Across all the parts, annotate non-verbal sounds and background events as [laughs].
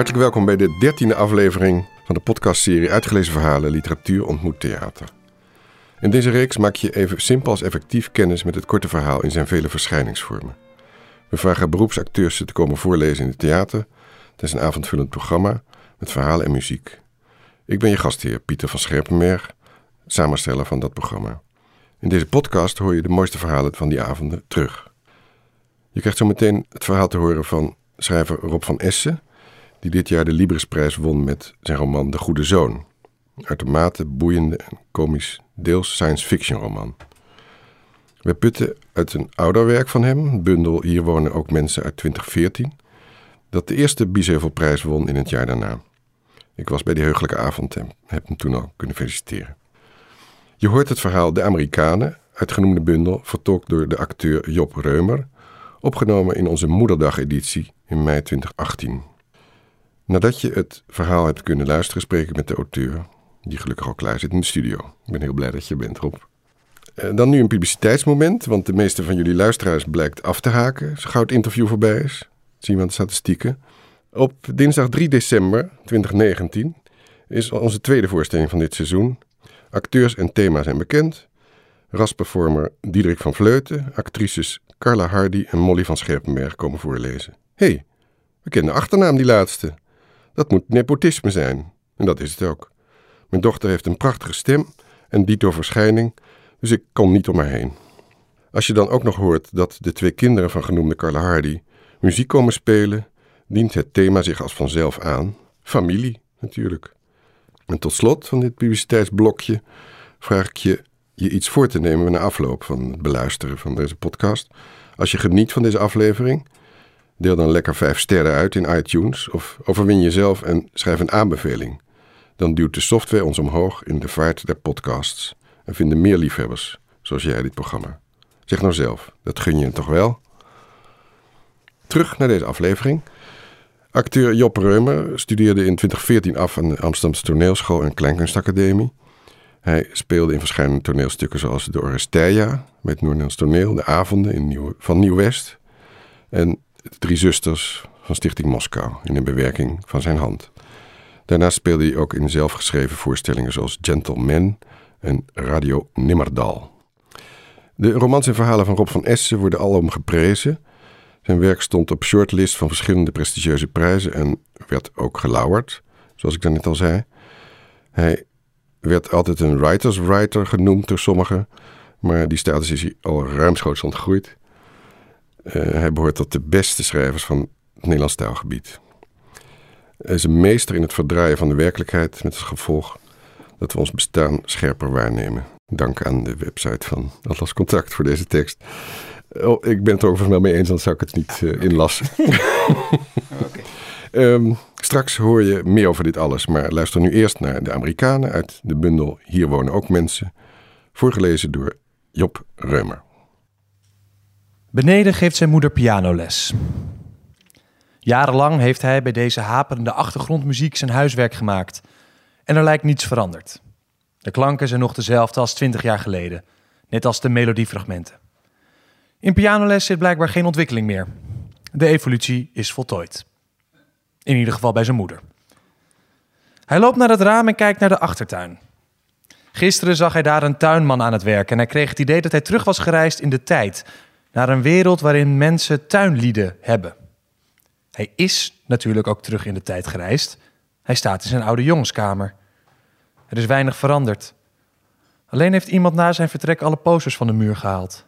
Hartelijk welkom bij de dertiende aflevering van de podcastserie Uitgelezen Verhalen Literatuur ontmoet theater. In deze reeks maak je even simpel als effectief kennis met het korte verhaal in zijn vele verschijningsvormen. We vragen beroepsacteurs ze te komen voorlezen in het theater tijdens een avondvullend programma met verhalen en muziek. Ik ben je gastheer Pieter van Scherpenberg, samensteller van dat programma. In deze podcast hoor je de mooiste verhalen van die avonden terug. Je krijgt zo meteen het verhaal te horen van schrijver Rob van Essen, die dit jaar de Librisprijs won met zijn roman De Goede Zoon. Uitermate boeiende en komisch, deels science fiction roman. We putten uit een ouder werk van hem, bundel Hier wonen ook mensen uit 2014, dat de eerste Biesheuvelprijs won in het jaar daarna. Ik was bij die heugelijke avond en heb hem toen al kunnen feliciteren. Je hoort het verhaal De Amerikanen, uit genoemde bundel, vertolkt door de acteur Job Reumer, opgenomen in onze Moederdag-editie in mei 2018. Nadat je het verhaal hebt kunnen luisteren, spreek ik met de auteur, die gelukkig al klaar zit in de studio. Ik ben heel blij dat je bent, Rob. Eh, dan nu een publiciteitsmoment, want de meeste van jullie luisteraars blijkt af te haken als gauw het interview voorbij is. Zien we aan de statistieken. Op dinsdag 3 december 2019 is onze tweede voorstelling van dit seizoen. Acteurs en thema zijn bekend. Rasperformer Diederik van Vleuten, actrices Carla Hardy en Molly van Scherpenberg komen voorlezen. Hey, we kennen de achternaam die laatste. Dat moet nepotisme zijn. En dat is het ook. Mijn dochter heeft een prachtige stem en dito verschijning, dus ik kon niet om haar heen. Als je dan ook nog hoort dat de twee kinderen van genoemde Carla Hardy muziek komen spelen, dient het thema zich als vanzelf aan. Familie, natuurlijk. En tot slot van dit publiciteitsblokje vraag ik je je iets voor te nemen na afloop van het beluisteren van deze podcast. Als je geniet van deze aflevering, deel dan lekker vijf sterren uit in iTunes of overwin jezelf en schrijf een aanbeveling. Dan duwt de software ons omhoog in de vaart der podcasts en vinden meer liefhebbers, zoals jij dit programma. Zeg nou zelf, dat gun je toch wel? Terug naar deze aflevering. Acteur Job Reumer studeerde in 2014 af aan de Amsterdamse Toneelschool en Kleinkunstacademie. Hij speelde in verschillende toneelstukken zoals De Oresteia met Noord-Nederlands Toneel, De Avonden in Nieuw, van Nieuw-West en Drie Zusters van Stichting Moskou in een bewerking van zijn hand. Daarnaast speelde hij ook in zelfgeschreven voorstellingen zoals Gentleman en Radio Nimmerdal. De romans en verhalen van Rob van Essen worden alom geprezen. Zijn werk stond op shortlist van verschillende prestigieuze prijzen en werd ook gelauwerd, zoals ik net al zei. Hij werd altijd een writers writer genoemd door sommigen, maar die status is al ruimschoots ontgroeid. Uh, hij behoort tot de beste schrijvers van het Nederlands taalgebied. Hij is een meester in het verdraaien van de werkelijkheid met als gevolg dat we ons bestaan scherper waarnemen. Dank aan de website van Atlas Contact voor deze tekst. Oh, ik ben het er overigens wel mee eens, dan zou ik het niet uh, inlassen. [laughs] okay. um, straks hoor je meer over dit alles, maar luister nu eerst naar de Amerikanen uit de bundel Hier wonen ook mensen, voorgelezen door Job Reumer. Beneden geeft zijn moeder pianoles. Jarenlang heeft hij bij deze haperende achtergrondmuziek zijn huiswerk gemaakt. En er lijkt niets veranderd. De klanken zijn nog dezelfde als twintig jaar geleden, net als de melodiefragmenten. In pianoles zit blijkbaar geen ontwikkeling meer. De evolutie is voltooid. In ieder geval bij zijn moeder. Hij loopt naar het raam en kijkt naar de achtertuin. Gisteren zag hij daar een tuinman aan het werk en hij kreeg het idee dat hij terug was gereisd in de tijd, naar een wereld waarin mensen tuinlieden hebben. Hij is natuurlijk ook terug in de tijd gereisd. Hij staat in zijn oude jongenskamer. Er is weinig veranderd. Alleen heeft iemand na zijn vertrek alle posters van de muur gehaald.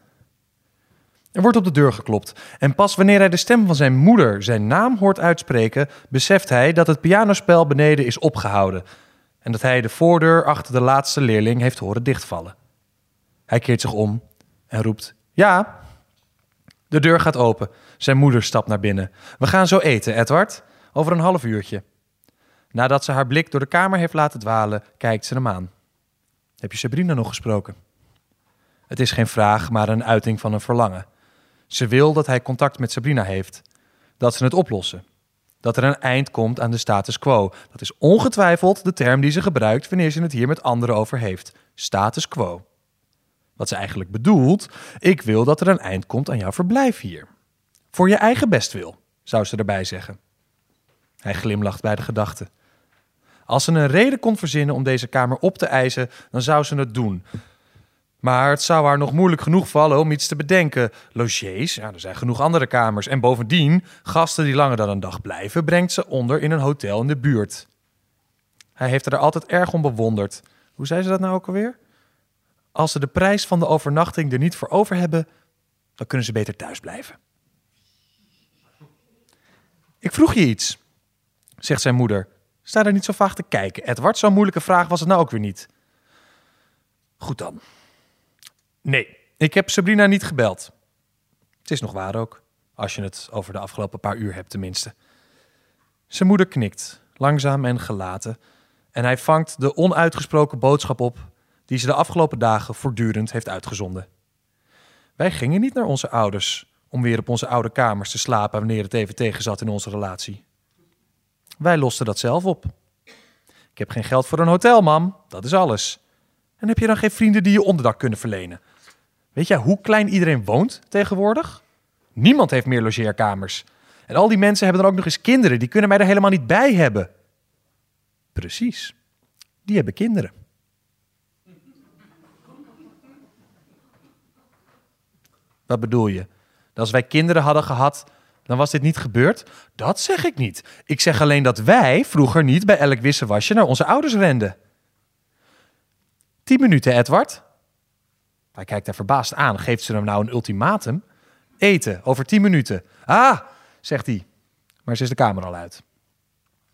Er wordt op de deur geklopt en pas wanneer hij de stem van zijn moeder zijn naam hoort uitspreken, beseft hij dat het pianospel beneden is opgehouden en dat hij de voordeur achter de laatste leerling heeft horen dichtvallen. Hij keert zich om en roept: Ja. De deur gaat open. Zijn moeder stapt naar binnen. We gaan zo eten, Edward. Over een half uurtje. Nadat ze haar blik door de kamer heeft laten dwalen, kijkt ze hem aan. Heb je Sabrina nog gesproken? Het is geen vraag, maar een uiting van een verlangen. Ze wil dat hij contact met Sabrina heeft. Dat ze het oplossen. Dat er een eind komt aan de status quo. Dat is ongetwijfeld de term die ze gebruikt wanneer ze het hier met anderen over heeft. Status quo. Wat ze eigenlijk bedoelt, ik wil dat er een eind komt aan jouw verblijf hier. Voor je eigen bestwil, zou ze erbij zeggen. Hij glimlacht bij de gedachte. Als ze een reden kon verzinnen om deze kamer op te eisen, dan zou ze het doen. Maar het zou haar nog moeilijk genoeg vallen om iets te bedenken. Logies, ja, er zijn genoeg andere kamers. En bovendien, gasten die langer dan een dag blijven, brengt ze onder in een hotel in de buurt. Hij heeft er altijd erg om bewonderd. Hoe zei ze dat nou ook alweer? Als ze de prijs van de overnachting er niet voor over hebben, dan kunnen ze beter thuis blijven. Ik vroeg je iets, zegt zijn moeder. Sta er niet zo vaag te kijken. Edward, zo'n moeilijke vraag was het nou ook weer niet. Goed dan. Nee, ik heb Sabrina niet gebeld. Het is nog waar ook, als je het over de afgelopen paar uur hebt tenminste. Zijn moeder knikt, langzaam en gelaten, en hij vangt de onuitgesproken boodschap op die ze de afgelopen dagen voortdurend heeft uitgezonden. Wij gingen niet naar onze ouders om weer op onze oude kamers te slapen wanneer het even tegen zat in onze relatie. Wij losten dat zelf op. Ik heb geen geld voor een hotel, mam. Dat is alles. En heb je dan geen vrienden die je onderdak kunnen verlenen? Weet jij hoe klein iedereen woont tegenwoordig? Niemand heeft meer logeerkamers. En al die mensen hebben dan ook nog eens kinderen. Die kunnen mij er helemaal niet bij hebben. Precies. Die hebben kinderen. Wat bedoel je? Dat als wij kinderen hadden gehad, dan was dit niet gebeurd? Dat zeg ik niet. Ik zeg alleen dat wij vroeger niet bij elk wisselwasje naar onze ouders renden. Tien minuten, Edward. Hij kijkt haar verbaasd aan. Geeft ze hem nou een ultimatum? Eten, over tien minuten. Ah, zegt hij. Maar ze is de kamer al uit.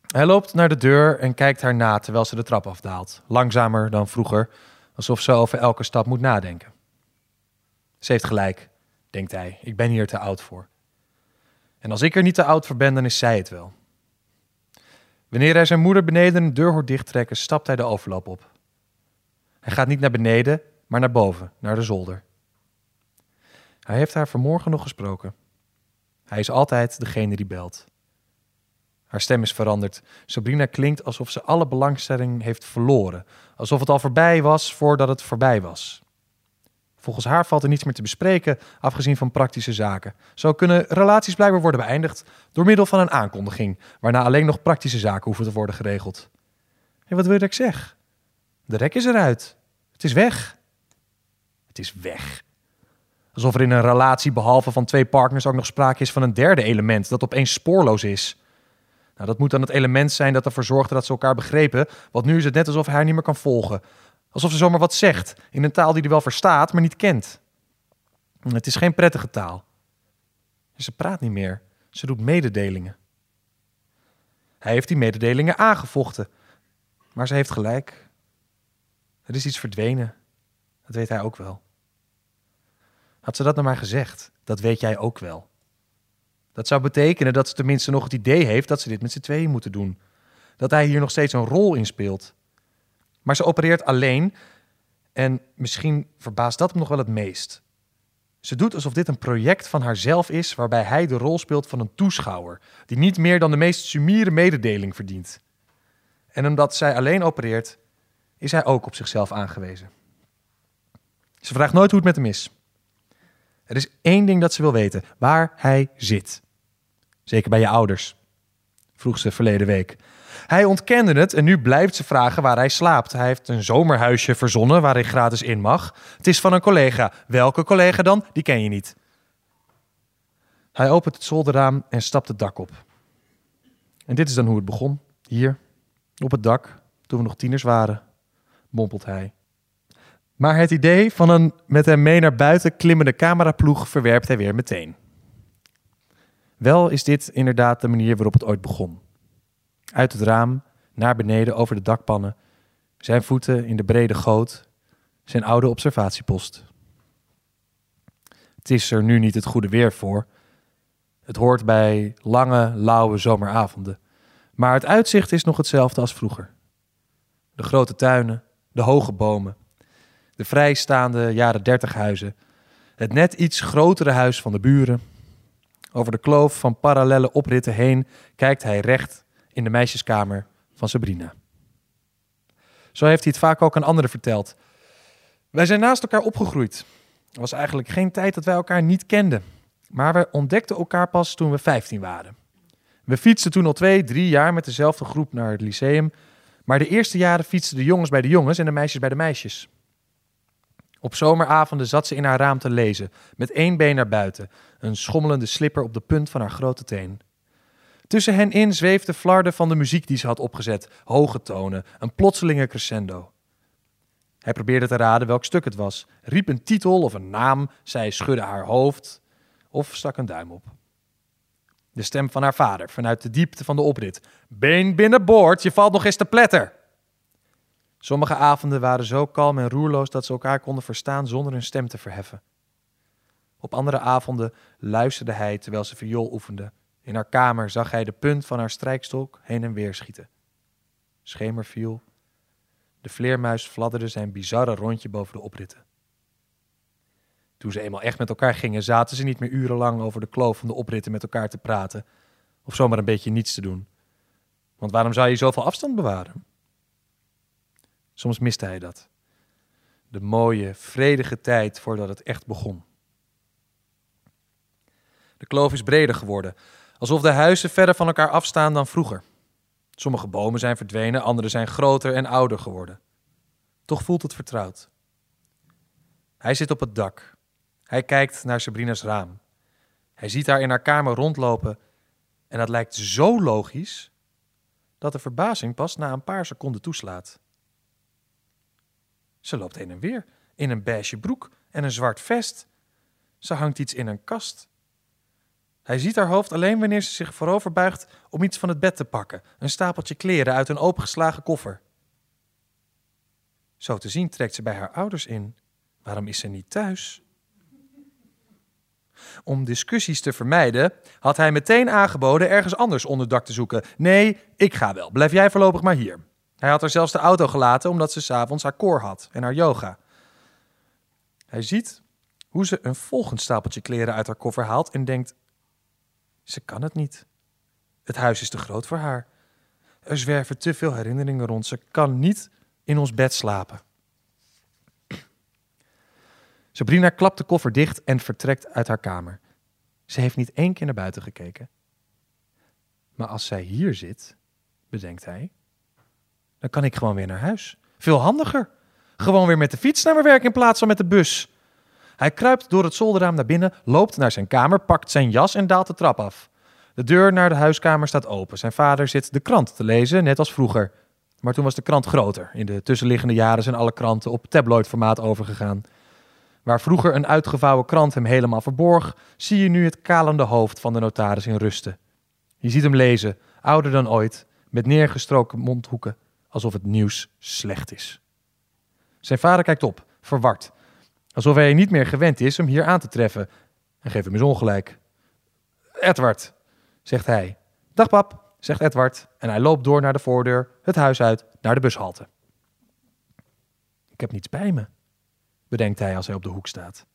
Hij loopt naar de deur en kijkt haar na terwijl ze de trap afdaalt. Langzamer dan vroeger, alsof ze over elke stap moet nadenken. Ze heeft gelijk, denkt hij. Ik ben hier te oud voor. En als ik er niet te oud voor ben, dan is zij het wel. Wanneer hij zijn moeder beneden een deur hoort dichttrekken, stapt hij de overloop op. Hij gaat niet naar beneden, maar naar boven, naar de zolder. Hij heeft haar vanmorgen nog gesproken. Hij is altijd degene die belt. Haar stem is veranderd. Sabrina klinkt alsof ze alle belangstelling heeft verloren. Alsof het al voorbij was voordat het voorbij was. Volgens haar valt er niets meer te bespreken, afgezien van praktische zaken. Zo kunnen relaties blijkbaar worden beëindigd door middel van een aankondiging, waarna alleen nog praktische zaken hoeven te worden geregeld. En wat wil je dat ik zeg? De rek is eruit. Het is weg. Het is weg. Alsof er in een relatie behalve van twee partners ook nog sprake is van een derde element dat opeens spoorloos is. Nou, dat moet dan het element zijn dat ervoor zorgde dat ze elkaar begrepen, want nu is het net alsof hij haar niet meer kan volgen. Alsof ze zomaar wat zegt in een taal die hij wel verstaat, maar niet kent. Het is geen prettige taal. Ze praat niet meer. Ze doet mededelingen. Hij heeft die mededelingen aangevochten. Maar ze heeft gelijk. Er is iets verdwenen. Dat weet hij ook wel. Had ze dat nou maar gezegd, dat weet jij ook wel. Dat zou betekenen dat ze tenminste nog het idee heeft dat ze dit met z'n tweeën moeten doen. Dat hij hier nog steeds een rol in speelt. Maar ze opereert alleen en misschien verbaast dat hem nog wel het meest. Ze doet alsof dit een project van haarzelf is waarbij hij de rol speelt van een toeschouwer, die niet meer dan de meest sumiere mededeling verdient. En omdat zij alleen opereert, is hij ook op zichzelf aangewezen. Ze vraagt nooit hoe het met hem is. Er is één ding dat ze wil weten: waar hij zit. Zeker bij je ouders, vroeg ze verleden week. Hij ontkende het en nu blijft ze vragen waar hij slaapt. Hij heeft een zomerhuisje verzonnen waar hij gratis in mag. Het is van een collega. Welke collega dan? Die ken je niet. Hij opent het zolderraam en stapt het dak op. En dit is dan hoe het begon. Hier, op het dak, toen we nog tieners waren, mompelt hij. Maar het idee van een met hem mee naar buiten klimmende cameraploeg verwerpt hij weer meteen. Wel is dit inderdaad de manier waarop het ooit begon. Uit het raam, naar beneden over de dakpannen, zijn voeten in de brede goot, zijn oude observatiepost. Het is er nu niet het goede weer voor. Het hoort bij lange, lauwe zomeravonden. Maar het uitzicht is nog hetzelfde als vroeger. De grote tuinen, de hoge bomen, de vrijstaande jaren dertig huizen, het net iets grotere huis van de buren. Over de kloof van parallele opritten heen kijkt hij recht in de meisjeskamer van Sabrina. Zo heeft hij het vaak ook aan anderen verteld. Wij zijn naast elkaar opgegroeid. Er was eigenlijk geen tijd dat wij elkaar niet kenden. Maar we ontdekten elkaar pas toen we 15 waren. We fietsten toen al twee, drie jaar met dezelfde groep naar het lyceum. Maar de eerste jaren fietsten de jongens bij de jongens en de meisjes bij de meisjes. Op zomeravonden zat ze in haar raam te lezen, met één been naar buiten, een schommelende slipper op de punt van haar grote teen. Tussen hen in zweefde flarden van de muziek die ze had opgezet, hoge tonen, een plotselinge crescendo. Hij probeerde te raden welk stuk het was, riep een titel of een naam, zij schudde haar hoofd of stak een duim op. De stem van haar vader vanuit de diepte van de oprit. Been binnenboord, je valt nog eens te pletter. Sommige avonden waren zo kalm en roerloos dat ze elkaar konden verstaan zonder hun stem te verheffen. Op andere avonden luisterde hij terwijl ze viool oefende. In haar kamer zag hij de punt van haar strijkstok heen en weer schieten. Schemer viel. De vleermuis fladderde zijn bizarre rondje boven de opritten. Toen ze eenmaal echt met elkaar gingen, zaten ze niet meer urenlang over de kloof van de opritten met elkaar te praten. Of zomaar een beetje niets te doen. Want waarom zou je zoveel afstand bewaren? Soms miste hij dat. De mooie, vredige tijd voordat het echt begon. De kloof is breder geworden, alsof de huizen verder van elkaar afstaan dan vroeger. Sommige bomen zijn verdwenen, andere zijn groter en ouder geworden. Toch voelt het vertrouwd. Hij zit op het dak. Hij kijkt naar Sabrina's raam. Hij ziet haar in haar kamer rondlopen en dat lijkt zo logisch dat de verbazing pas na een paar seconden toeslaat. Ze loopt heen en weer in een beige broek en een zwart vest. Ze hangt iets in een kast. Hij ziet haar hoofd alleen wanneer ze zich voorover buigt om iets van het bed te pakken, een stapeltje kleren uit een opengeslagen koffer. Zo te zien trekt ze bij haar ouders in. Waarom is ze niet thuis? Om discussies te vermijden, had hij meteen aangeboden ergens anders onderdak te zoeken. Nee, ik ga wel. Blijf jij voorlopig maar hier. Hij had er zelfs de auto gelaten omdat ze s'avonds haar koor had en haar yoga. Hij ziet hoe ze een volgend stapeltje kleren uit haar koffer haalt en denkt: ze kan het niet. Het huis is te groot voor haar. Er zwerven te veel herinneringen rond. Ze kan niet in ons bed slapen. [clears throat] Sabrina klapt de koffer dicht en vertrekt uit haar kamer. Ze heeft niet één keer naar buiten gekeken. Maar als zij hier zit, bedenkt hij, dan kan ik gewoon weer naar huis. Veel handiger. Gewoon weer met de fiets naar mijn werk in plaats van met de bus. Hij kruipt door het zolderraam naar binnen, loopt naar zijn kamer, pakt zijn jas en daalt de trap af. De deur naar de huiskamer staat open. Zijn vader zit de krant te lezen, net als vroeger. Maar toen was de krant groter. In de tussenliggende jaren zijn alle kranten op tabloidformaat overgegaan. Waar vroeger een uitgevouwen krant hem helemaal verborg, zie je nu het kalende hoofd van de notaris in rusten. Je ziet hem lezen, ouder dan ooit, met neergestroken mondhoeken, alsof het nieuws slecht is. Zijn vader kijkt op, verward, alsof hij niet meer gewend is hem hier aan te treffen, en geeft hem eens ongelijk. Edward, zegt hij. Dag pap, zegt Edward, en hij loopt door naar de voordeur, het huis uit, naar de bushalte. Ik heb niets bij me, bedenkt hij als hij op de hoek staat.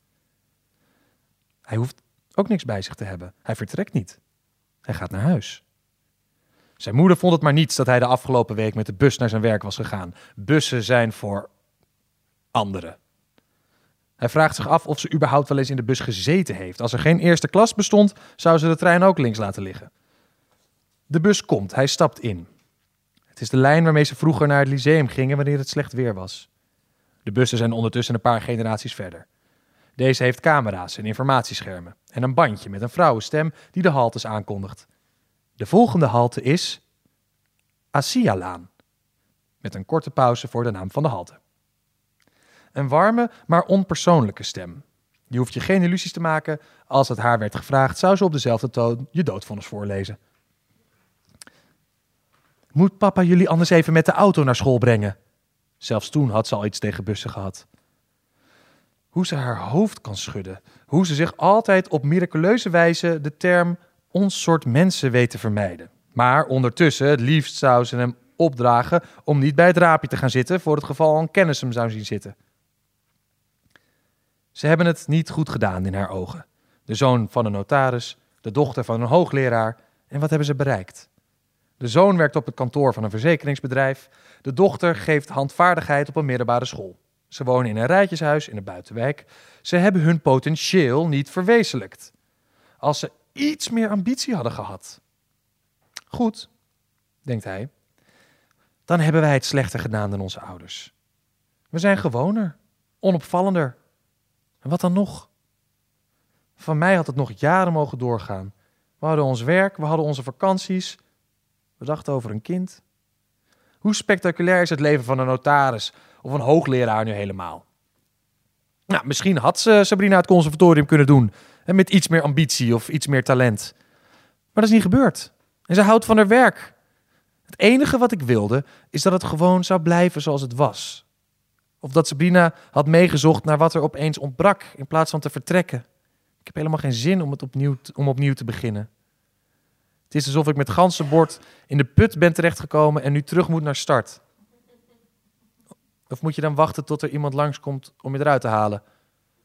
Hij hoeft ook niks bij zich te hebben. Hij vertrekt niet. Hij gaat naar huis. Zijn moeder vond het maar niets dat hij de afgelopen week met de bus naar zijn werk was gegaan. Bussen zijn voor anderen. Hij vraagt zich af of ze überhaupt wel eens in de bus gezeten heeft. Als er geen eerste klas bestond, zou ze de trein ook links laten liggen. De bus komt, hij stapt in. Het is de lijn waarmee ze vroeger naar het lyceum gingen wanneer het slecht weer was. De bussen zijn ondertussen een paar generaties verder. Deze heeft camera's en informatieschermen en een bandje met een vrouwenstem die de haltes aankondigt. De volgende halte is Asialaan, met een korte pauze voor de naam van de halte. Een warme, maar onpersoonlijke stem. Je hoeft je geen illusies te maken. Als het haar werd gevraagd, zou ze op dezelfde toon je doodvonnis voorlezen. Moet papa jullie anders even met de auto naar school brengen? Zelfs toen had ze al iets tegen bussen gehad. Hoe ze haar hoofd kan schudden. Hoe ze zich altijd op miraculeuze wijze de term ons soort mensen weet te vermijden. Maar ondertussen, het liefst zou ze hem opdragen om niet bij het raapje te gaan zitten voor het geval een kennis hem zou zien zitten. Ze hebben het niet goed gedaan in haar ogen. De zoon van een notaris, de dochter van een hoogleraar. En wat hebben ze bereikt? De zoon werkt op het kantoor van een verzekeringsbedrijf. De dochter geeft handvaardigheid op een middelbare school. Ze wonen in een rijtjeshuis in de buitenwijk. Ze hebben hun potentieel niet verwezenlijkt. Als ze iets meer ambitie hadden gehad. Goed, denkt hij. Dan hebben wij het slechter gedaan dan onze ouders. We zijn gewoner, onopvallender. En wat dan nog? Van mij had het nog jaren mogen doorgaan. We hadden ons werk, we hadden onze vakanties. We dachten over een kind. Hoe spectaculair is het leven van een notaris of een hoogleraar nu helemaal? Nou, misschien had ze Sabrina het conservatorium kunnen doen. En met iets meer ambitie of iets meer talent. Maar dat is niet gebeurd. En ze houdt van haar werk. Het enige wat ik wilde, is dat het gewoon zou blijven zoals het was. Of dat Sabrina had meegezocht naar wat er opeens ontbrak, in plaats van te vertrekken. Ik heb helemaal geen zin om, het opnieuw, om opnieuw te beginnen. Het is alsof ik met ganzenbord in de put ben terechtgekomen en nu terug moet naar start. Of moet je dan wachten tot er iemand langskomt om je eruit te halen?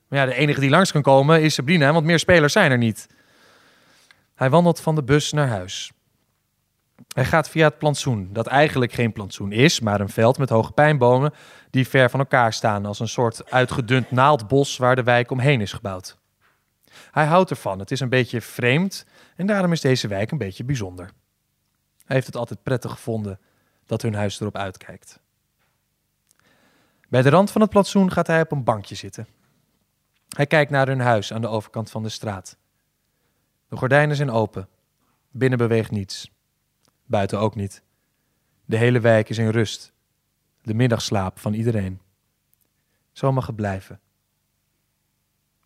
Maar ja, de enige die langs kan komen is Sabrina, want meer spelers zijn er niet. Hij wandelt van de bus naar huis. Hij gaat via het plantsoen, dat eigenlijk geen plantsoen is, maar een veld met hoge pijnbomen die ver van elkaar staan als een soort uitgedund naaldbos waar de wijk omheen is gebouwd. Hij houdt ervan, het is een beetje vreemd en daarom is deze wijk een beetje bijzonder. Hij heeft het altijd prettig gevonden dat hun huis erop uitkijkt. Bij de rand van het plantsoen gaat hij op een bankje zitten. Hij kijkt naar hun huis aan de overkant van de straat. De gordijnen zijn open. Binnen beweegt niets. Buiten ook niet. De hele wijk is in rust. De middagslaap van iedereen. Zo mag het blijven.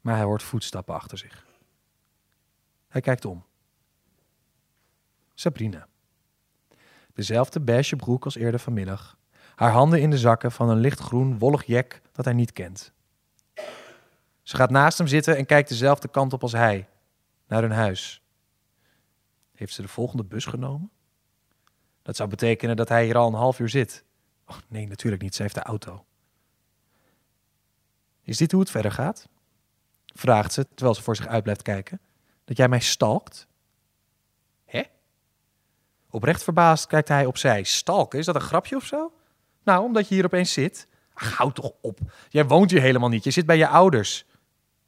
Maar hij hoort voetstappen achter zich. Hij kijkt om. Sabrina. Dezelfde beige broek als eerder vanmiddag. Haar handen in de zakken van een lichtgroen wollig jek dat hij niet kent. Ze gaat naast hem zitten en kijkt dezelfde kant op als hij, naar hun huis. Heeft ze de volgende bus genomen? Dat zou betekenen dat hij hier al een half uur zit. Oh, nee, natuurlijk niet. Ze heeft de auto. Is dit hoe het verder gaat? Vraagt ze terwijl ze voor zich uit blijft kijken. Dat jij mij stalkt? Hè? Oprecht verbaasd kijkt hij opzij. Stalken? Is dat een grapje of zo? Nou, omdat je hier opeens zit. Ach, toch op. Jij woont hier helemaal niet. Je zit bij je ouders.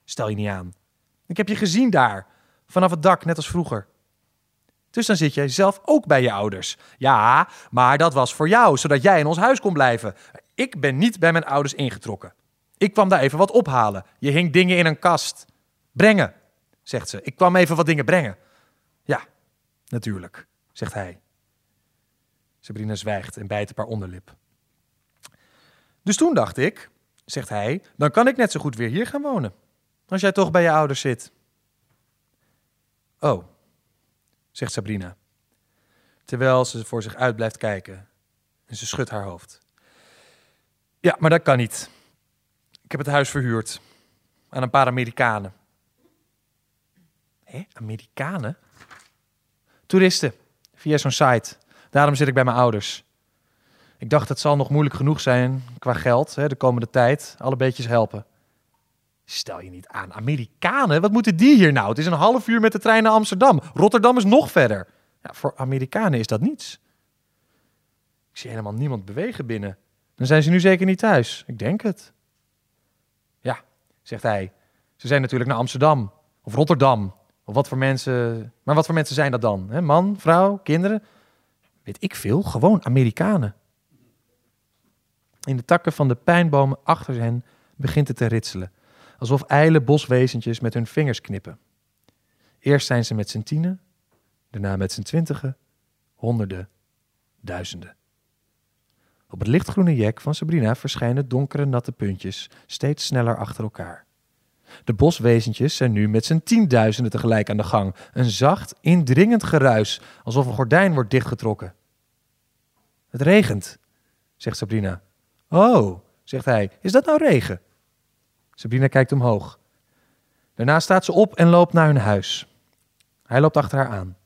Stel je niet aan. Ik heb je gezien daar. Vanaf het dak, net als vroeger. Dus dan zit jij zelf ook bij je ouders. Ja, maar dat was voor jou, zodat jij in ons huis kon blijven. Ik ben niet bij mijn ouders ingetrokken. Ik kwam daar even wat ophalen. Je hing dingen in een kast. Brengen, zegt ze. Ik kwam even wat dingen brengen. Ja, natuurlijk, zegt hij. Sabrina zwijgt en bijt een paar onderlip. Dus toen dacht ik, zegt hij, dan kan ik net zo goed weer hier gaan wonen. Als jij toch bij je ouders zit. Oh, zegt Sabrina, terwijl ze voor zich uit blijft kijken en ze schudt haar hoofd. Ja, maar dat kan niet. Ik heb het huis verhuurd aan een paar Amerikanen. Hé, Amerikanen? Toeristen, via zo'n site. Daarom zit ik bij mijn ouders. Ik dacht, het zal nog moeilijk genoeg zijn qua geld hè, de komende tijd. Alle beetjes helpen. Stel je niet aan. Amerikanen? Wat moeten die hier nou? Het is een half uur met de trein naar Amsterdam. Rotterdam is nog verder. Ja, voor Amerikanen is dat niets. Ik zie helemaal niemand bewegen binnen. Dan zijn ze nu zeker niet thuis. Ik denk het. Ja, zegt hij. Ze zijn natuurlijk naar Amsterdam of Rotterdam. Of wat voor mensen. Maar wat voor mensen zijn dat dan? Man, vrouw, kinderen? Weet ik veel. Gewoon Amerikanen. In de takken van de pijnbomen achter hen begint het te ritselen alsof ijle boswezentjes met hun vingers knippen. Eerst zijn ze met z'n tienen, daarna met z'n twintigen, honderden, duizenden. Op het lichtgroene jek van Sabrina verschijnen donkere natte puntjes steeds sneller achter elkaar. De boswezentjes zijn nu met z'n tienduizenden tegelijk aan de gang. Een zacht, indringend geruis, alsof een gordijn wordt dichtgetrokken. Het regent, zegt Sabrina. Oh, zegt hij, is dat nou regen? Sabrina kijkt omhoog. Daarna staat ze op en loopt naar hun huis. Hij loopt achter haar aan.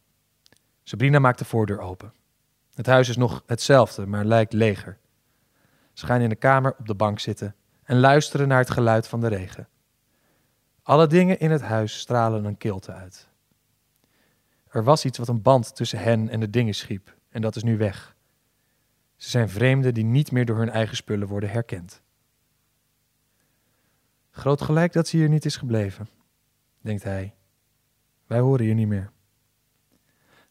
Sabrina maakt de voordeur open. Het huis is nog hetzelfde, maar lijkt leger. Ze gaan in de kamer op de bank zitten en luisteren naar het geluid van de regen. Alle dingen in het huis stralen een kilte uit. Er was iets wat een band tussen hen en de dingen schiep, en dat is nu weg. Ze zijn vreemden die niet meer door hun eigen spullen worden herkend. Groot gelijk dat ze hier niet is gebleven, denkt hij. Wij horen hier niet meer.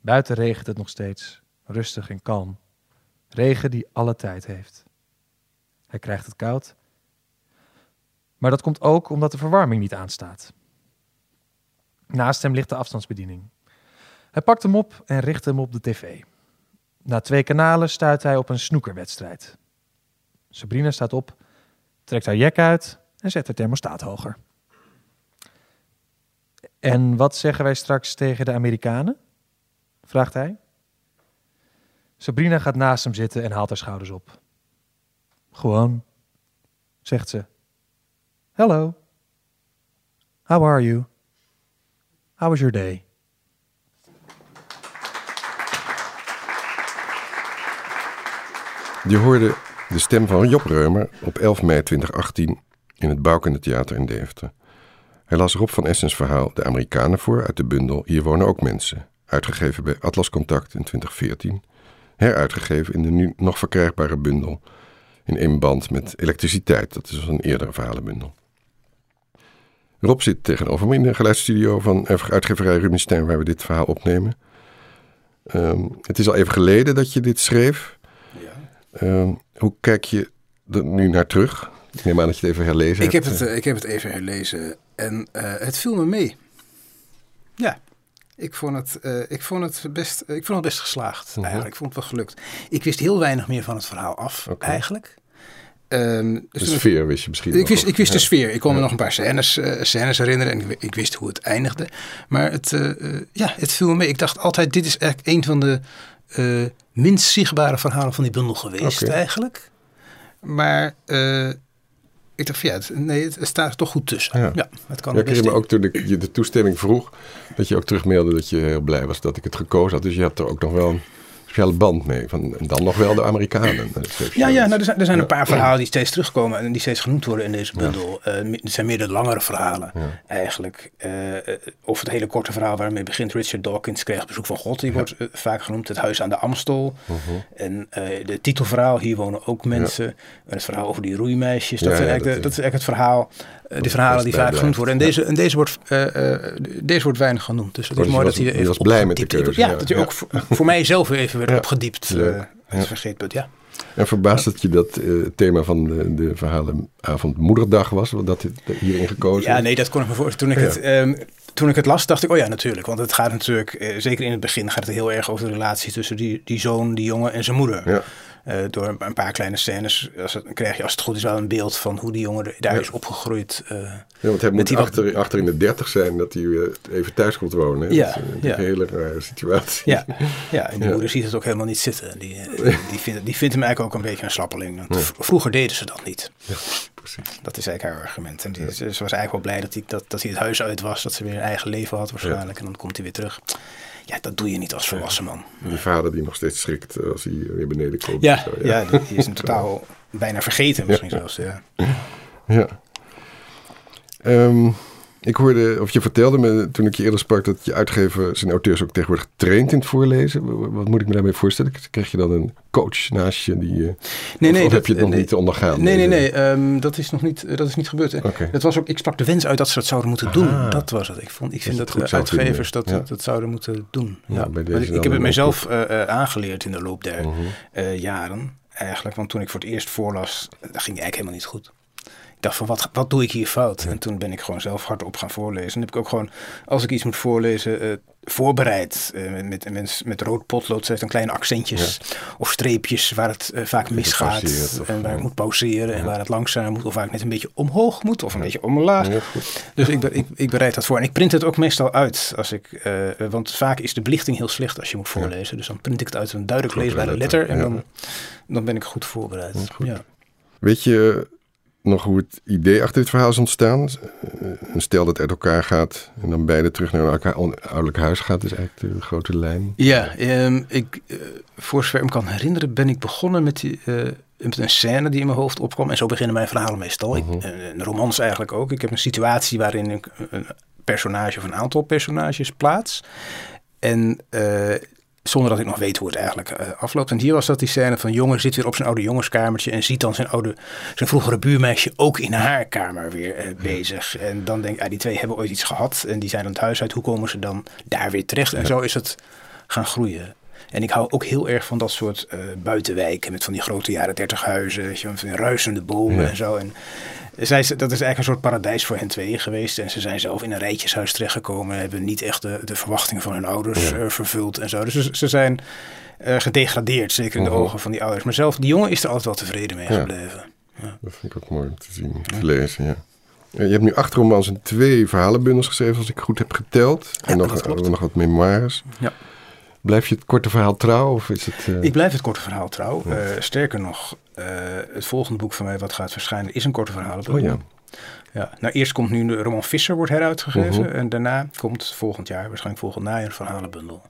Buiten regent het nog steeds, rustig en kalm. Regen die alle tijd heeft. Hij krijgt het koud. Maar dat komt ook omdat de verwarming niet aanstaat. Naast hem ligt de afstandsbediening. Hij pakt hem op en richt hem op de tv. Na twee kanalen stuit hij op een snoekerwedstrijd. Sabrina staat op, trekt haar jek uit en zet de thermostaat hoger. En wat zeggen wij straks tegen de Amerikanen? vraagt hij. Sabrina gaat naast hem zitten en haalt haar schouders op. Gewoon, zegt ze. Hello. How are you? How was your day? Je hoorde de stem van Job Reumer op 11 mei 2018 in het Bouwkunde Theater in Deventer. Hij las Rob van Essens verhaal De Amerikanen voor uit de bundel Hier wonen ook mensen, uitgegeven bij Atlas Contact in 2014, heruitgegeven in de nu nog verkrijgbare bundel in één band met elektriciteit, dat is een eerdere verhalenbundel. Rob zit tegenover me in de geluidsstudio van uitgeverij Rubinstein waar we dit verhaal opnemen. Um, het is al even geleden dat je dit schreef. Ja. Um, hoe kijk je er nu naar terug? Ik neem aan dat je het even herlezen ik hebt. Heb het, uh, ik heb het even herlezen en uh, het viel me mee. Ja, ik vond het, uh, ik vond het, best, ik vond het best geslaagd uh -huh. eigenlijk. Ik vond het wel gelukt. Ik wist heel weinig meer van het verhaal af okay. eigenlijk. Um, dus de sfeer wist je misschien Ik wist, ik wist ja. de sfeer. Ik kon me nog een paar scènes, uh, scènes herinneren en ik, ik, wist hoe het eindigde. Maar het, uh, uh, ja, het viel me mee. Ik dacht altijd, dit is eigenlijk een van de minst zichtbare verhalen van die bundel geweest okay. eigenlijk. Maar ik dacht van ja, het, nee, het staat er toch goed tussen. Ja, ja het kan ja, ik me ook toen ik je de toestemming vroeg, dat je ook terugmailde dat je heel blij was dat ik het gekozen had. Dus je had er ook nog wel een speciale band mee. Van, en dan nog wel de Amerikanen. Ja, ja nou, er zijn, er zijn een paar verhalen die steeds terugkomen en die steeds genoemd worden in deze bundel. Ja. Uh, het zijn meer de langere verhalen eigenlijk. Uh, of het hele korte verhaal waarmee begint Richard Dawkins kreeg bezoek van God. Die wordt uh, vaak genoemd. Het huis aan de Amstel. -huh. En de titelverhaal, hier wonen ook mensen. En het verhaal over die roeimeisjes. Dat, is, eigenlijk dat, de, dat is eigenlijk het verhaal. Die verhalen die vaak genoemd worden. En deze, en deze, wordt, deze wordt weinig genoemd. Dus het is mooi was, dat hij even was blij met de keuze. Ja, dat je ook voor, voor mij zelf even werd opgediept. Het vergeetpunt, ja. En verbaast het je dat het thema van de, de verhalenavond Moederdag was? Dat hierin gekozen Ja, nee, dat kon ik me voorstellen. Toen ik het... Um, toen ik het las, dacht ik, oh ja, natuurlijk. Want het gaat natuurlijk, eh, zeker in het begin, gaat het heel erg over de relatie tussen die, die zoon, die jongen en zijn moeder. Ja. Uh, door een paar kleine scènes als het, krijg je, als het goed is, wel een beeld van hoe die jongen daar ja. is opgegroeid. Uh, ja, want hij moet achter, wat... achter in de dertig zijn dat hij even thuis komt wonen. Hè? Ja, dat is een ja. hele rare situatie. Ja, ja en die moeder ziet het ook helemaal niet zitten. Die, [laughs] die, vindt, die vindt hem eigenlijk ook een beetje een slappeling. Want Vroeger deden ze dat niet. Precies. Dat is eigenlijk haar argument. En die, ze was eigenlijk wel blij dat hij, dat, dat hij het huis uit was, dat ze weer een eigen leven had waarschijnlijk. En dan komt hij weer terug. Ja, dat doe je niet als volwassen man. Die vader die nog steeds schrikt als hij weer beneden komt. Ja, zo, ja. ja die is een totaal [laughs] bijna vergeten misschien zelfs. Ja. ja. Um, ik hoorde, of je vertelde me toen ik je eerder sprak, dat je uitgever zijn auteurs ook tegenwoordig traint in het voorlezen. Wat moet ik me daarmee voorstellen? Krijg je dan een coach naast je die. Uh, nee, nee. Of, dat, heb je het nog nee, niet ondergaan? Nee, nee, nee. Um, dat is nog niet, dat is niet gebeurd. Okay. Dat was ook, ik sprak de wens uit dat ze dat zouden moeten doen. Ah. Dat was het. Ik, vond, ik vind dat, dat uitgevers dat, ja. dat zouden moeten doen. Ja, ik, ik heb het mezelf uh, uh, aangeleerd in de loop der uh -huh. jaren. Eigenlijk, want toen ik voor het eerst voorlas, dat ging eigenlijk helemaal niet goed. Ik dacht van, wat, wat doe ik hier fout? En toen ben ik gewoon zelf hardop gaan voorlezen. En heb ik ook gewoon, als ik iets moet voorlezen, uh, voorbereid. Uh, met, met, met rood potlood, zet dan kleine accentjes ja. of streepjes waar het uh, vaak misgaat. Of, en waar ik moet pauzeren en waar het langzaam moet. Of waar ik net een beetje omhoog moet of een beetje omlaag. dus ik, ik, ik bereid dat voor. En ik print het ook meestal uit. Als ik, want vaak is de belichting heel slecht als je moet voorlezen. Dus dan print ik het uit een duidelijk leesbare letter. En dan, dan ben ik goed voorbereid. Goed. Weet je nog hoe het idee achter dit verhaal is ontstaan? Een stel dat uit elkaar gaat en dan beide terug naar elkaar ouderlijk huis gaat, is eigenlijk de grote lijn. Ja, um, ik, uh, voor zover ik me kan herinneren, ben ik begonnen met, die, uh, met een scène die in mijn hoofd opkwam. En zo beginnen mijn verhalen meestal. Ik, een romans eigenlijk ook. Ik heb een situatie waarin ik een personage of een aantal personages plaats. En uh, zonder dat ik nog weet hoe het eigenlijk uh, afloopt. En hier was dat die scène van jongen zit weer op zijn oude jongenskamertje en ziet dan zijn oude, zijn vroegere buurmeisje ook in haar kamer weer uh, bezig. En dan denk ik, ah, die twee hebben ooit iets gehad en die zijn dan het huis uit. Hoe komen ze dan daar weer terecht? En zo is het gaan groeien. En ik hou ook heel erg van dat soort uh, buitenwijken met van die grote jaren dertig huizen, weet je, van die ruisende bomen en zo. En zij, dat is eigenlijk een soort paradijs voor hen tweeën geweest. En ze zijn zelf in een rijtjeshuis terechtgekomen. Hebben niet echt de, de verwachtingen van hun ouders ja. vervuld en zo. Dus ze, zijn uh, gedegradeerd, zeker in de mhm. ogen van die ouders. Maar zelf, die jongen is er altijd wel tevreden mee gebleven. Ja. Dat vind ik ook mooi om te zien, te lezen, ja. Je hebt nu acht romans en twee verhalenbundels geschreven, als ik goed heb geteld. en nog, nog wat memoires. Ja. Blijf je het korte verhaal trouw? Of is het, uh... Ik blijf het korte verhaal trouw. Uh, sterker nog, uh, het volgende boek van mij wat gaat verschijnen is een korte verhaal. Oh ja. Ja, nou eerst komt nu de roman Visser wordt heruitgegeven. -huh. En daarna komt volgend jaar, waarschijnlijk volgend najaar, een verhalenbundel.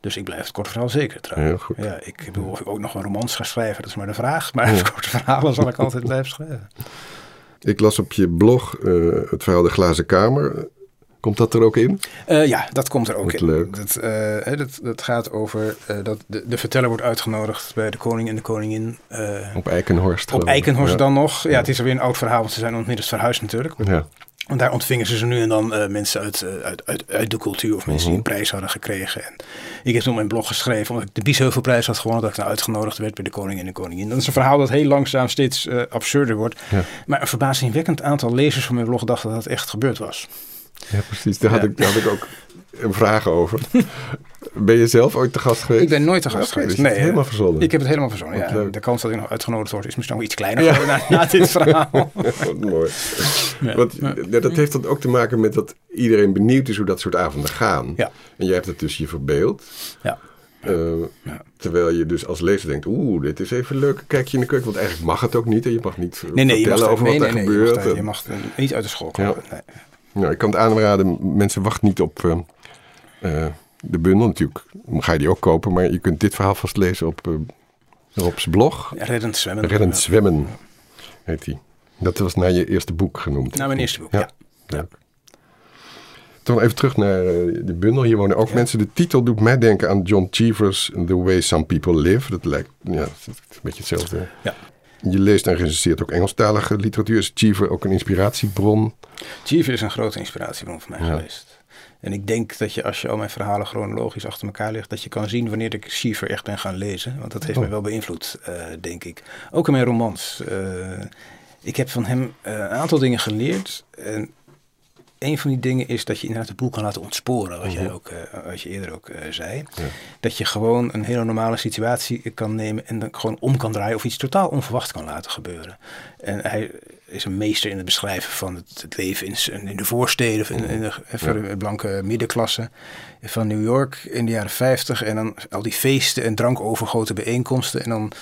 Dus ik blijf het korte verhaal zeker trouw. Heel goed. Ja, ik bedoel, of ik ook nog een romans ga schrijven, dat is maar de vraag. Maar het korte verhalen zal ik altijd blijven schrijven. Ik las op je blog het verhaal De Glazen Kamer. Komt dat er ook in? Uh, ja, dat komt er ook in. Leuk. Dat, uh, dat, dat gaat over uh, dat de, de verteller wordt uitgenodigd bij de koning en de koningin. op Eikenhorst. Op Eikenhorst dan nog. Ja, het is alweer een oud verhaal, want ze zijn inmiddels verhuisd natuurlijk. Ja. Want daar ontvingen ze ze nu en dan mensen uit, uit, uit, uit, de cultuur of mensen die mhm. een prijs hadden gekregen. En ik heb toen mijn blog geschreven, omdat ik de Biesheuvelprijs had gewonnen, dat ik nou uitgenodigd werd bij de koning en de koningin. Dat is een verhaal dat heel langzaam steeds absurder wordt. Ja. Maar een verbazingwekkend aantal lezers van mijn blog dachten dat het echt gebeurd was. Ja, precies. Daar, had ik, daar had ik ook een vraag over. [laughs] Ben je zelf ooit te gast geweest? Ik ben nooit te gast okay, geweest. Dus nee, helemaal verzonnen. Ik heb het helemaal verzonnen. Ja. De kans dat ik nog uitgenodigd word is misschien nog iets kleiner ja. na, na, dit [laughs] verhaal. Wat mooi. Ja. Want, ja, dat heeft dan ook te maken met dat iedereen benieuwd is hoe dat soort avonden gaan. Ja. En jij hebt het dus je verbeeld. Ja. Uh, ja. Terwijl je dus als lezer denkt, oeh, dit is even leuk. Kijk je in de keuken, want eigenlijk mag het ook niet. En je mag niet nee, nee, vertellen over wat er gebeurt. Je mag, je mag niet uit de school komen. Nou, ik kan het aanraden, mensen wachten niet op uh, uh, de bundel. Natuurlijk ga je die ook kopen, maar je kunt dit verhaal vast lezen op uh, Rob's blog. Reddend Zwemmen. Reddend Zwemmen heet die. Dat was naar je eerste boek genoemd. Naar mijn eerste boek, ja. ja. Toen even terug naar de bundel. Hier wonen ook mensen. De titel doet mij denken aan John Cheever's The Way Some People Live. Dat lijkt ja, een beetje hetzelfde. Ja. Je leest en recenseert ook Engelstalige literatuur. Is Cheever ook een inspiratiebron? Cheever is een grote inspiratiebron voor mij geweest. En ik denk dat je als je al mijn verhalen chronologisch achter elkaar legt, dat je kan zien wanneer ik Cheever echt ben gaan lezen. Want dat heeft oh. mij wel beïnvloed, uh, denk ik. Ook in mijn romans. Uh, ik heb van hem uh, een aantal dingen geleerd. En een van die dingen is dat je inderdaad de boel kan laten ontsporen, wat, jij mhm. ook, uh, wat je eerder ook uh, zei. Dat je gewoon een hele normale situatie kan nemen en dan gewoon om kan draaien of iets totaal onverwacht kan laten gebeuren. En hij is een meester in het beschrijven van het, het leven in, in, de voorsteden, in, in, de, in de blanke middenklasse van New York in de jaren 50. En dan al die feesten en drankovergoten bijeenkomsten. En dan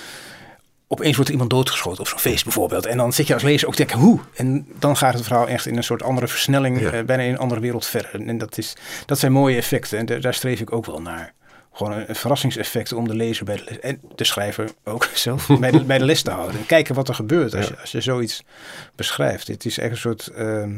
opeens wordt er iemand doodgeschoten op zo'n feest bijvoorbeeld. En dan zit je als lezer ook te denken, hoe? En dan gaat het verhaal echt in een soort andere versnelling, eh, bijna in een andere wereld verder. En dat, is, dat zijn mooie effecten en daar streef ik ook wel naar. Gewoon een, verrassingseffect om de lezer bij de, en de schrijver ook [laughs] zelf bij, de, bij de les te houden. En kijken wat er gebeurt als, je, als je zoiets beschrijft. Het is echt een soort... Ehm,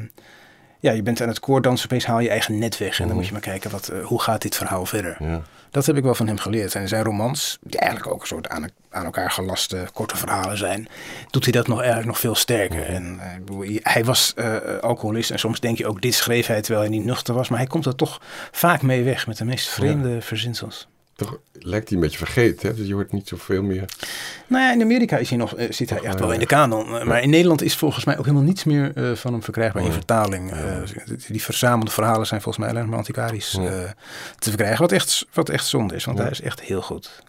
ja, je bent aan het koordansen, opeens haal je eigen net weg. En dan moet je maar kijken, wat, uh, hoe gaat dit verhaal verder? Ja. Dat heb ik wel van hem geleerd. En zijn romans, die eigenlijk ook een soort aan, aan elkaar gelaste korte verhalen zijn, doet hij dat nog eigenlijk nog veel sterker. En uh, hij was uh, alcoholist en soms denk je ook, dit schreef hij terwijl hij niet nuchter was. Maar hij komt er toch vaak mee weg met de meest vreemde ja. verzinsels toch lijkt hij een beetje vergeten. Hè? Dus je hoort niet zoveel meer. Nou ja, in Amerika is hij nog, uh, zit hij echt wel in de kanon. Uh, maar in Nederland is volgens mij ook helemaal niets meer uh, van hem verkrijgbaar in vertaling. die verzamelde verhalen zijn volgens mij alleen maar antiquarisch te verkrijgen. Wat echt, wat echt zonde is, want hij is echt heel goed.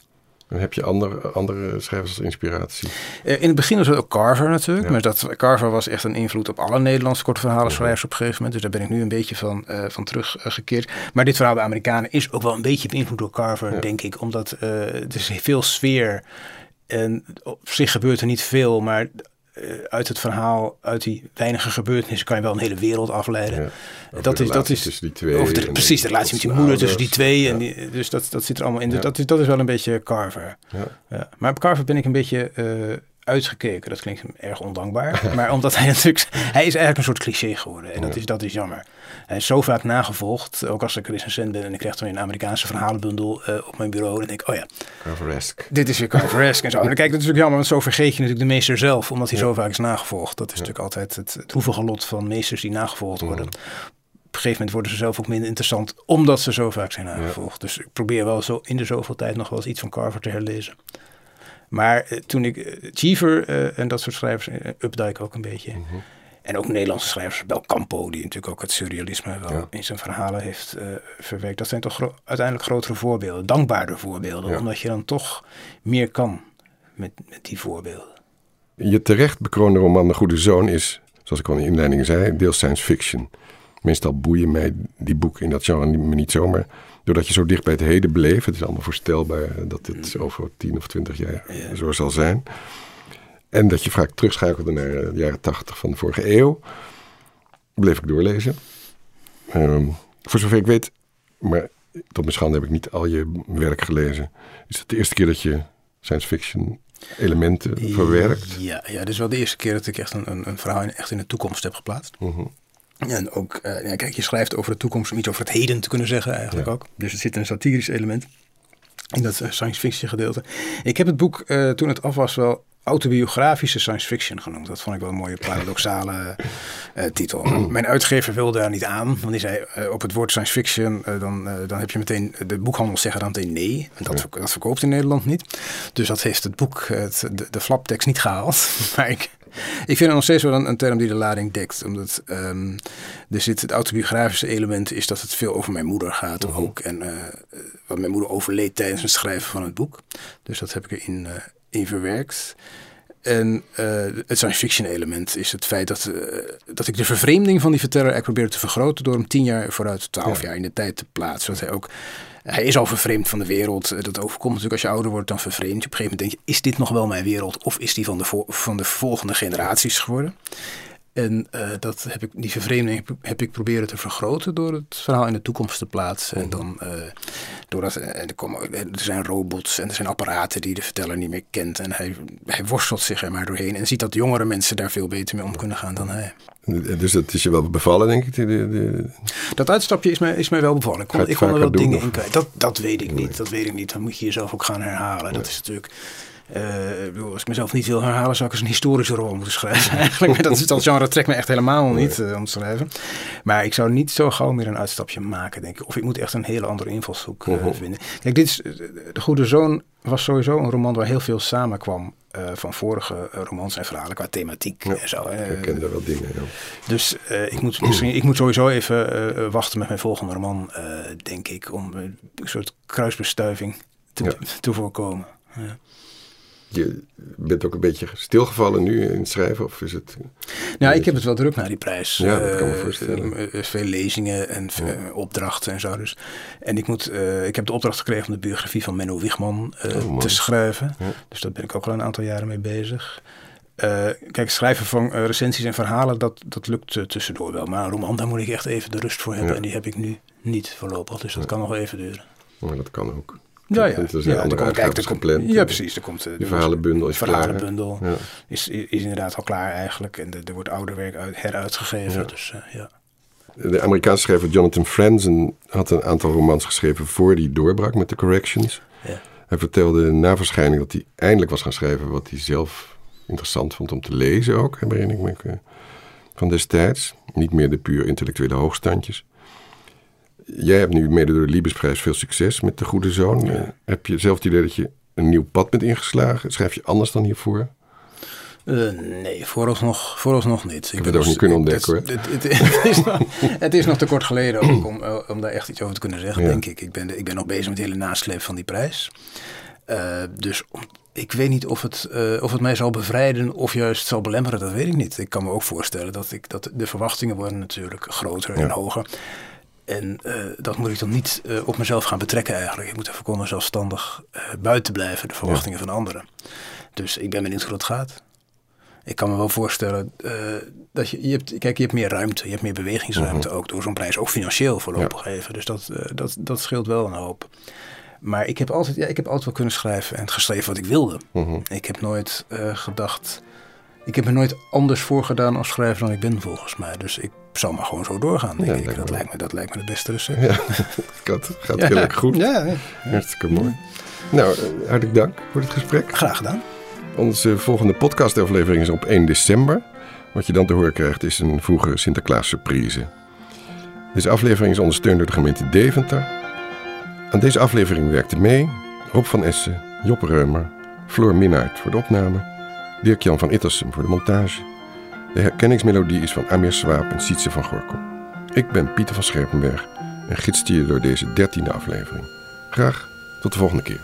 En heb je andere, andere schrijvers als inspiratie? Uh, in het begin was het ook Carver natuurlijk. Maar dat, Carver was echt een invloed op alle Nederlandse korte verhalen schrijvers op een gegeven moment. Dus daar ben ik nu een beetje van, uh, van teruggekeerd. maar dit verhaal bij Amerikanen is ook wel een beetje beïnvloed door Carver, denk ik. Omdat uh, er is veel sfeer. En op zich gebeurt er niet veel, maar uit het verhaal, uit die weinige gebeurtenissen, kan je wel een hele wereld afleiden. Ja, dat is, dat is tussen die twee. De, precies, de relatie met die moeder tussen die twee. Ja. En die, dus dat, dat zit er allemaal in. Ja. Dat, is, dat is wel een beetje Carver. Ja. Maar op Carver ben ik een beetje uh, uitgekeken. Dat klinkt erg ondankbaar. [laughs] maar omdat hij natuurlijk... Hij is eigenlijk een soort cliché geworden. En dat, is, dat is jammer. Hij is zo vaak nagevolgd. Ook als ik recensent ben en ik krijg dan een Amerikaanse verhalenbundel uh, op mijn bureau. Dan denk ik, oh ja. Carveresque. Dit is weer Carveresque en zo. En dan kijk, dat is natuurlijk jammer, want zo vergeet je natuurlijk de meester zelf. Omdat hij zo vaak is nagevolgd. Dat is natuurlijk altijd het, het droevige lot van meesters die nagevolgd worden een gegeven moment worden ze zelf ook minder interessant, omdat ze zo vaak zijn aangevolgd. Dus ik probeer wel zo in de zoveel tijd nog wel eens iets van Carver te herlezen. Maar eh, toen ik uh, Cheever en dat soort schrijvers, Updike ook een beetje. Mhm. En ook Nederlandse schrijvers, Belcampo, die natuurlijk ook het surrealisme wel in zijn verhalen heeft verwerkt. Dat zijn toch uiteindelijk grotere voorbeelden, dankbaarder voorbeelden, omdat je dan toch meer kan met, met die voorbeelden. Je terecht bekroonde roman De Goede Zoon is, zoals ik al in de inleiding zei, deels science fiction. Meestal boeien mij die boeken in dat genre me niet zomaar. Doordat je zo dicht bij het heden beleeft. Het is allemaal voorstelbaar dat dit mm. over tien of twintig jaar zo zal zijn. En dat je vaak terugschakelde naar de jaren tachtig van de vorige eeuw. Bleef ik doorlezen. Um, voor zover ik weet, maar tot mijn schande heb ik niet al je werk gelezen. Is het de eerste keer dat je science fiction elementen verwerkt? Ja, ja, dit is wel de eerste keer dat ik echt een, een, een verhaal in, echt in de toekomst heb geplaatst. Uh En ook, uh, ja, kijk, je schrijft over de toekomst om iets over het heden te kunnen zeggen eigenlijk ook. Dus er zit een satirisch element in dat eh, science fiction gedeelte. Ik heb het boek uh, toen het af was wel autobiografische science fiction genoemd. Dat vond ik wel een mooie paradoxale uh, titel. [clears throat] Mijn uitgever wilde daar niet aan, want die zei uh, op het woord science fiction, uh, dan, dan heb je meteen, de boekhandels zeggen dan meteen nee. En dat, dat verkoopt in Nederland niet. Dus dat heeft het boek, het, de, de flaptekst niet gehaald. [laughs] maar ik, ik vind het nog steeds wel een, een term die de lading dekt. Omdat um, er zit het autobiografische element is dat het veel over mijn moeder gaat uh ook. En wat mijn moeder overleed tijdens het schrijven van het boek. Dus dat heb ik erin in verwerkt. En uh, het science fiction element is het feit dat, uh, dat ik de vervreemding van die verteller eigenlijk probeer te vergroten door hem tien jaar vooruit, twaalf jaar in de tijd te plaatsen. Zodat hij ook, hij is al vervreemd van de wereld. Eh, dat overkomt natuurlijk als je ouder wordt dan vervreemd. Op een gegeven moment denk je, is dit nog wel mijn wereld of is die van de, van de volgende generaties geworden? En uh, dat heb ik, die vervreemding heb, ik proberen te vergroten door het verhaal in de toekomst te plaatsen. En dan, uh, doordat, en er, komen, er zijn robots en er zijn apparaten die de verteller niet meer kent. En hij, hij worstelt zich er maar doorheen en ziet dat jongere mensen daar veel beter mee om kunnen gaan dan hij. Dus dat is je wel bevallen, denk ik? De, de... Dat uitstapje is mij, is mij wel bevallen. Ik kon, ik kon er wel dingen in kwijt. Dat, dat weet ik niet. Dat weet ik niet. Dan moet je jezelf ook gaan herhalen. Dat is natuurlijk uh, als ik mezelf niet wil herhalen, zou ik eens een historische rol moeten schrijven. [laughs] Eigenlijk, maar dat, dat genre trekt me echt helemaal niet uh, om te schrijven. Maar ik zou niet zo gauw meer een uitstapje maken, denk ik. Of ik moet echt een hele andere invalshoek uh, vinden. Kijk, dit is, De Goede Zoon was sowieso een roman waar heel veel samenkwam van vorige romans en verhalen qua thematiek en zo. Ik ken daar wel dingen, ja. Dus ik, moet misschien, ik moet sowieso even wachten met mijn volgende roman, denk ik, om een soort kruisbestuiving te, ja. te voorkomen. Ja je bent ook een beetje stilgevallen nu in het schrijven? Of is het, nou, ik heb het wel druk naar die prijs. Ja, dat kan me eh, voorstellen. Uh, veel lezingen en opdrachten en zo. Dus. En ik, moet, uh, ik heb de opdracht gekregen om de biografie van Menno Wiegman oh, te schrijven. Dus daar ben ik ook al een aantal jaren mee bezig. kijk, schrijven van recensies en verhalen, dat, dat lukt tussendoor wel. Maar een roman, daar moet ik echt even de rust voor hebben. En die heb ik nu niet voorlopig. Dus dat kan nog even duren. Maar dat kan ook. Ja, ja. Er zijn ja, andere komt, gepland. Ja, precies. Er komt, de verhalenbundel is verhalenbundel klaar. Is, is inderdaad al klaar eigenlijk. En er wordt ouder werk uit, heruitgegeven. Ja. Dus, uh, ja. De Amerikaanse schrijver Jonathan Franzen had een aantal romans geschreven voor die doorbrak met de corrections. Ja. Hij vertelde na verschijning dat hij eindelijk was gaan schrijven wat hij zelf interessant vond om te lezen ook, herinner ik me eh, van destijds. Niet meer de puur intellectuele hoogstandjes. Jij hebt nu mede door de Liebesprijs veel succes met De Goede Zoon. Eh, heb je zelf het idee dat je een nieuw pad bent ingeslagen? Schrijf je anders dan hiervoor? Uh, nee, vooralsnog, vooralsnog niet. Ik heb het ook niet kunnen ontdekken het, het, het, is nog, [laughs] het is nog te kort geleden ook om, eh, om daar echt iets over te kunnen zeggen, denk ik. Ik ben, ik ben nog bezig met de hele nasleep van die prijs. Uh, dus ik weet niet of het, uh, of het mij zal bevrijden of juist zal belemmeren, dat weet ik niet. Ik kan me ook voorstellen dat, ik, dat de verwachtingen worden natuurlijk groter en hoger. En uh, dat moet ik dan niet uh, op mezelf gaan betrekken eigenlijk. Ik moet even komen zelfstandig uh, buiten blijven, de verwachtingen van anderen. Dus ik ben benieuwd hoe dat gaat. Ik kan me wel voorstellen dat je, je hebt, kijk, je hebt meer ruimte, je hebt meer bewegingsruimte mhm. ook door zo'n prijs, ook financieel voorlopig ja. even. Dus dat, dat, dat scheelt wel een hoop. Maar ik heb, altijd, ja, ik heb altijd wel kunnen schrijven en geschreven wat ik wilde. Mhm. Ik heb nooit gedacht, ik heb me nooit anders voorgedaan als schrijver dan ik ben volgens mij. Dus ik zal maar gewoon zo doorgaan, denk ik. Dat lijkt, me, dat lijkt me het beste recept. Ja, [laughs] dat gaat heel erg goed. Ja, Hartstikke mooi. Nou, hartelijk dank voor het gesprek. Graag gedaan. Onze volgende podcastaflevering is op 1 december. Wat je dan te horen krijgt is een vroege Sinterklaas surprise. Deze aflevering is ondersteund door de gemeente Deventer. Aan deze aflevering werkte mee Rob van Essen, Job Reumer, Floor Minnaert voor de opname, Dirk-Jan van Ittersum voor de montage. De herkenningsmelodie is van Amir Swaap en Sietse van Gorkom. Ik ben Pieter van Scherpenberg en gidste je door deze dertiende aflevering. Graag tot de volgende keer.